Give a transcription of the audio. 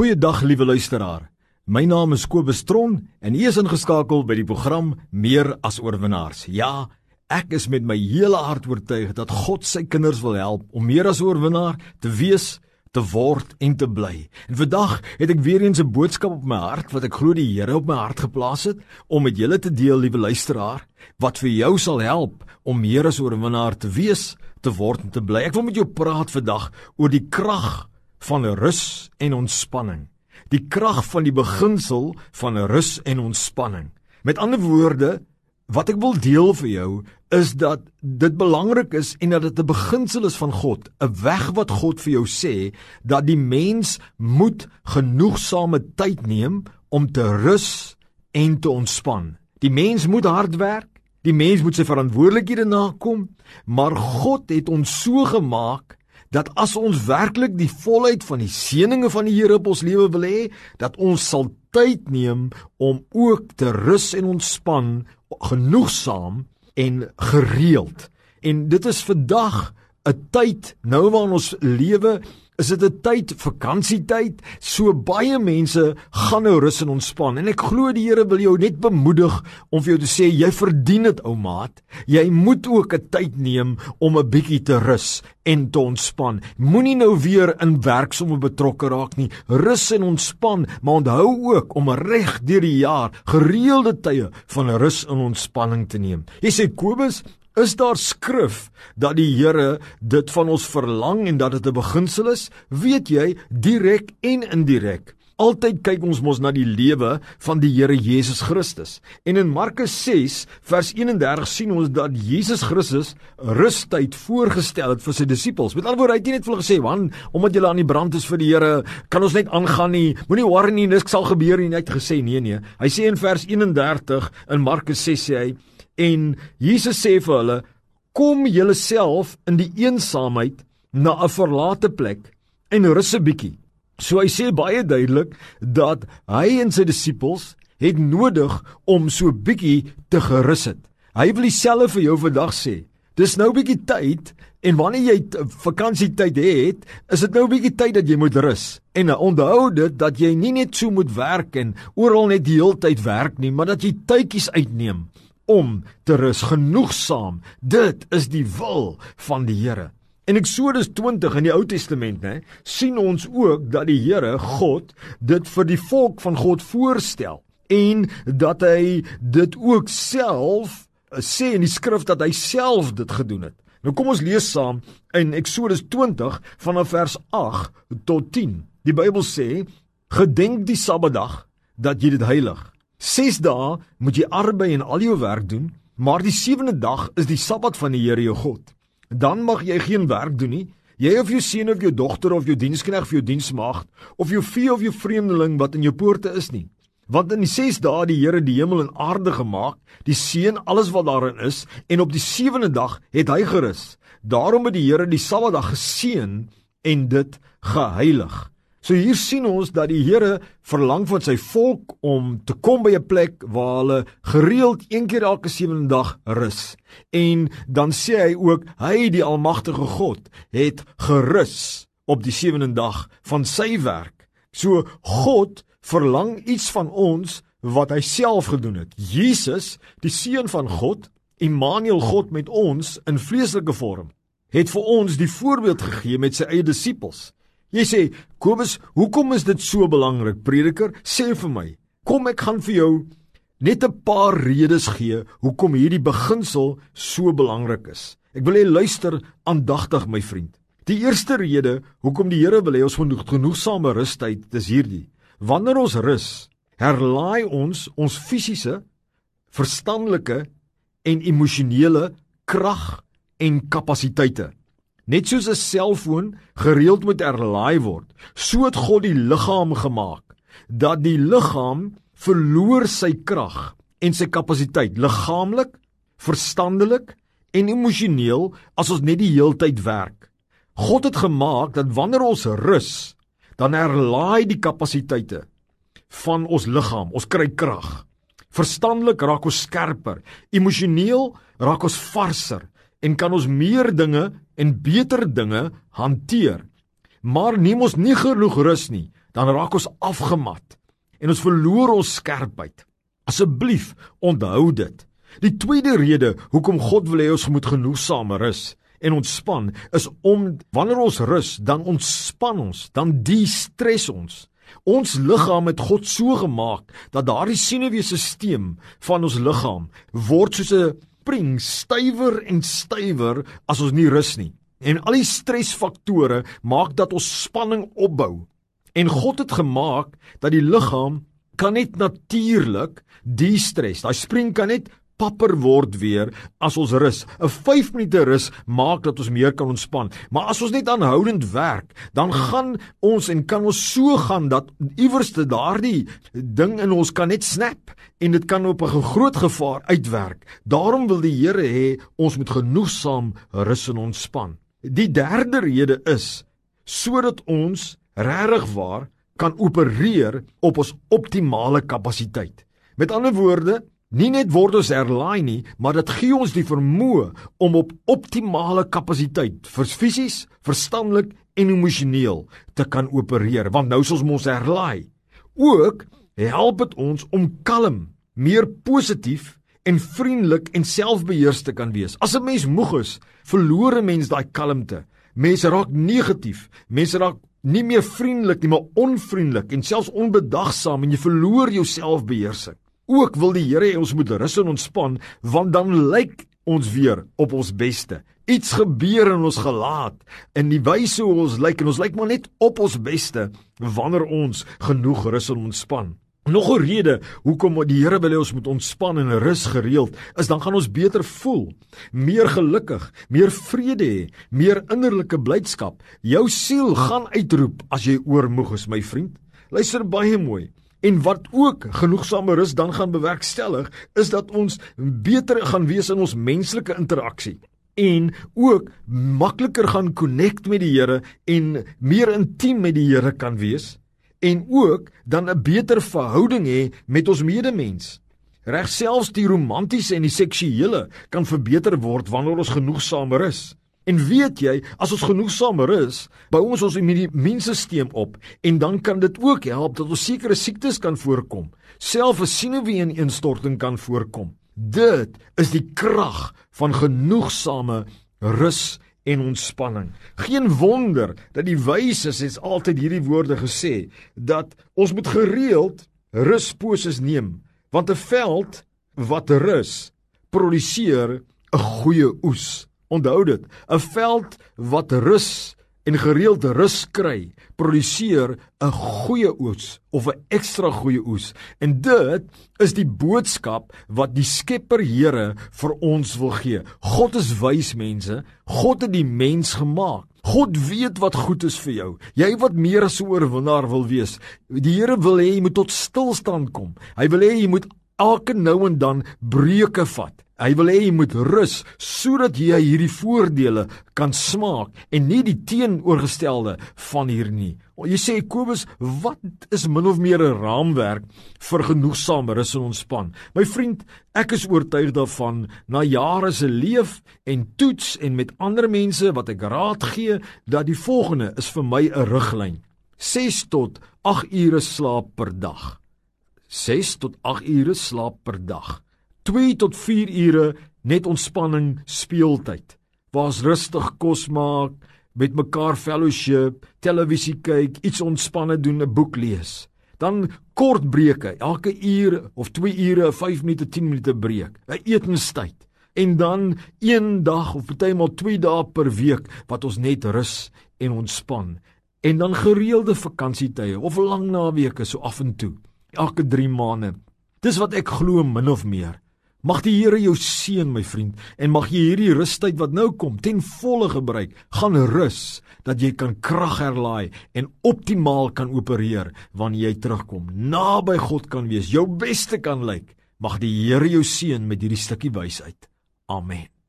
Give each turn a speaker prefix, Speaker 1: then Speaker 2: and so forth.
Speaker 1: Goeiedag liewe luisteraar. My naam is Kobus Tron en u is ingeskakel by die program Meer as oorwinnaars. Ja, ek is met my hele hart oortuig dat God sy kinders wil help om meer as oorwinnaar te wees, te word en te bly. En vandag het ek weer eens 'n boodskap op my hart wat ek glo die Here op my hart geplaas het om met julle te deel, liewe luisteraar, wat vir jou sal help om meer as oorwinnaar te wees, te word en te bly. Ek wil met jou praat vandag oor die krag van rus en ontspanning. Die krag van die beginsel van rus en ontspanning. Met ander woorde, wat ek wil deel vir jou is dat dit belangrik is en dat dit 'n beginsel is van God, 'n weg wat God vir jou sê dat die mens moet genoegsame tyd neem om te rus en te ontspan. Die mens moet hard werk, die mens moet sy verantwoordelikhede nakom, maar God het ons so gemaak dat as ons werklik die volheid van die seëninge van die Here op ons lewe wil hê, dat ons sal tyd neem om ook te rus en ontspan genoegsaam en gereeld. En dit is vandag 'n tyd nou waarin ons lewe is dit 'n tyd vakansietyd so baie mense gaan nou rus en ontspan. En ek glo die Here wil jou net bemoedig om vir jou te sê jy verdien dit ou maat. Jy moet ook 'n tyd neem om 'n bietjie te rus en te ontspan. Moenie nou weer in werk sommer betrokke raak nie. Rus en ontspan maar onthou ook om reg deur die jaar gereelde tye van rus en ontspanning te neem. Jy sê Kobus Is daar skrif dat die Here dit van ons verlang en dat dit 'n beginsel is? Weet jy, direk en indirek. Altyd kyk ons mos na die lewe van die Here Jesus Christus. En in Markus 6 vers 31 sien ons dat Jesus Christus rustyd voorgestel het vir sy disippels. Met ander woorde, hy het nie net vir hulle gesê, "Man, omdat julle aan die brand is vir die Here, kan ons net aangaan nie. Moenie worry nie, niks sal gebeur nie." Hy het gesê, "Nee, nee." Hy sê in vers 31 in Markus 6 sê hy, En Jesus sê vir hulle: "Kom julle self in die eensaamheid na 'n verlate plek en rus 'n bietjie." So hy sê baie duidelik dat hy en sy disippels het nodig om so bietjie te gerus het. Hy wil dieselfde vir jou vandag sê. Dis nou bietjie tyd en wanneer jy vakansietyd het, is dit nou bietjie tyd dat jy moet rus. En onthou dit dat jy nie net so moet werk en oral net die hele tyd werk nie, maar dat jy tydjies uitneem om te rus genoegsaam. Dit is die wil van die Here. In Eksodus 20 in die Ou Testament, hè, sien ons ook dat die Here God dit vir die volk van God voorstel en dat hy dit ook self eh, sê in die skrif dat hy self dit gedoen het. Nou kom ons lees saam in Eksodus 20 vanaf vers 8 tot 10. Die Bybel sê: "Gedenk die Sabbatdag dat jy dit heilig. 6 dae moet jy arbei en al jou werk doen, maar die sewende dag is die Sabbat van die Here jou God. Dan mag jy geen werk doen nie, jy of jou seun of jou dogter of jou diensknegt of jou diensmaagd of jou vee of jou vreemdeling wat in jou poorte is nie. Want in die 6 dae die Here die hemel en aarde gemaak, die see en alles wat daarin is, en op die sewende dag het hy gerus. Daarom het die Here die Sabbatdag geseën en dit geheilig. So hier sien ons dat die Here verlang van sy volk om te kom by 'n plek waar hulle gereeld een keer elke sewende dag rus. En dan sê hy ook hy die almagtige God het gerus op die sewende dag van sy werk. So God verlang iets van ons wat hy self gedoen het. Jesus, die seun van God, Immanuel God met ons in vleeslike vorm, het vir ons die voorbeeld gegee met sy eie disippels. Jy sê, Kobus, hoekom is dit so belangrik? Prediker, sê vir my. Kom ek gaan vir jou net 'n paar redes gee hoekom hierdie beginsel so belangrik is. Ek wil jy luister aandagtig my vriend. Die eerste rede hoekom die Here wil hê ons moet genoegsame rustyd, dis hierdie. Wanneer ons rus, herlaai ons ons fisiese, verstandelike en emosionele krag en kapasiteite. Net soos 'n selfoon gereeld moet herlaai word, so het God die liggaam gemaak dat die liggaam verloor sy krag en sy kapasiteit liggaamlik, verstandelik en emosioneel as ons net die heeltyd werk. God het gemaak dat wanneer ons rus, dan herlaai die kapasiteite van ons liggaam, ons kry krag. Verstandelik raak ons skerper, emosioneel raak ons varser en kan ons meer dinge en beter dinge hanteer. Maar neem ons nie genoeg rus nie, dan raak ons afgemat en ons verloor ons skerpheid. Asseblief onthou dit. Die tweede rede hoekom God wil hê ons moet genoegsame rus en ontspan is om wanneer ons rus, dan ontspan ons, dan de-stres ons. Ons liggaam het God so gemaak dat daardie senuweestelsel van ons liggaam word soos 'n spring stywer en stywer as ons nie rus nie. En al die stresfaktore maak dat ons spanning opbou. En God het gemaak dat die liggaam kan net natuurlik de-stres. Daai spring kan net papper word weer as ons rus. 'n 5 minute rus maak dat ons meer kan ontspan. Maar as ons net aanhoudend werk, dan gaan ons en kan ons so gaan dat iewerste daardie ding in ons kan net snap en dit kan op 'n groot gevaar uitwerk. Daarom wil die Here hê ons moet genoegsaam rus en ontspan. Die derde rede is sodat ons regtig waar kan opereer op ons optimale kapasiteit. Met ander woorde, Nie net word ons herlaai nie, maar dit gee ons die vermoë om op optimale kapasiteit vir fisies, verstandelik en emosioneel te kan opereer, want nou is ons mos herlaai. Ook help dit ons om kalm, meer positief en vriendelik en selfbeheers te kan wees. As 'n mens moeg is, verloor 'n mens daai kalmte. Mense raak negatief, mense raak nie meer vriendelik nie, maar onvriendelik en selfs onbedagsaam en jy verloor jou selfbeheersing. Ook wil die Here hê ons moet rus en ontspan want dan lyk ons weer op ons beste. Iets gebeur in ons gelaat en die wyse hoe ons lyk en ons lyk maar net op ons beste wanneer ons genoeg rus en ontspan. Nog 'n rede hoekom die Here wil hê ons moet ontspan en rus gereeld is dan gaan ons beter voel, meer gelukkig, meer vrede hê, meer innerlike blydskap. Jou siel gaan uitroep as jy oormoeg is, my vriend. Luister baie mooi. En wat ook genoegsame rus dan gaan bewerkstellig, is dat ons beter gaan wees in ons menslike interaksie en ook makliker gaan connect met die Here en meer intiem met die Here kan wees en ook dan 'n beter verhouding hê met ons medemens. Regselfs die romantiese en die seksuele kan verbeter word wanneer ons genoegsame rus. En weet jy, as ons genoegsamer is, bou ons ons immuunstelsel op en dan kan dit ook help dat ons sekere siektes kan voorkom, selfs 'n senuweeinstorting kan voorkom. Dit is die krag van genoegsame rus en ontspanning. Geen wonder dat die wyses het altyd hierdie woorde gesê dat ons moet gereeld rusposes neem, want 'n veld wat rus produseer 'n goeie oes. Onthou dit, 'n veld wat rus en gereeld rus kry, produseer 'n goeie oes of 'n ekstra goeie oes. En dit is die boodskap wat die Skepper Here vir ons wil gee. God is wys mense, God het die mens gemaak. God weet wat goed is vir jou. Jy wat meer as 'n oorwinnaar wil wees. Die Here wil hê jy moet tot stilstand kom. Hy wil hê jy moet elke nou en dan breuke vat. Hy wil hê jy moet rus sodat jy hierdie voordele kan smaak en nie die teenoorgestelde van hier nie. Jy sê Kobus, wat is min of meer 'n raamwerk vir genoegsame rus en ontspan? My vriend, ek is oortuig daarvan na jare se leef en toets en met ander mense wat ek raad gee dat die volgende is vir my 'n riglyn. 6 tot 8 ure slaap per dag. 6 tot 8 ure slaap per dag. 2 tot 4 ure net ontspanning, speeltyd. Waar's rustig kos maak, met mekaar fellowship, televisie kyk, iets ontspanne doen, 'n boek lees. Dan kort breuke, elke uur of 2 ure, 5 minute, 10 minute breek, 'n etenstyd. En dan een dag of partymal 2 dae per week wat ons net rus en ontspan. En dan gereelde vakansietye of lang naweke so af en toe, elke 3 maande. Dis wat ek glo min of meer. Mag die Here jou seën my vriend en mag jy hierdie rustyd wat nou kom ten volle gebruik. Gaan rus dat jy kan krag herlaai en optimaal kan opereer wanneer jy terugkom. Naby God kan wees, jou beste kan lyk. Mag die Here jou seën met hierdie stukkie wysheid. Amen.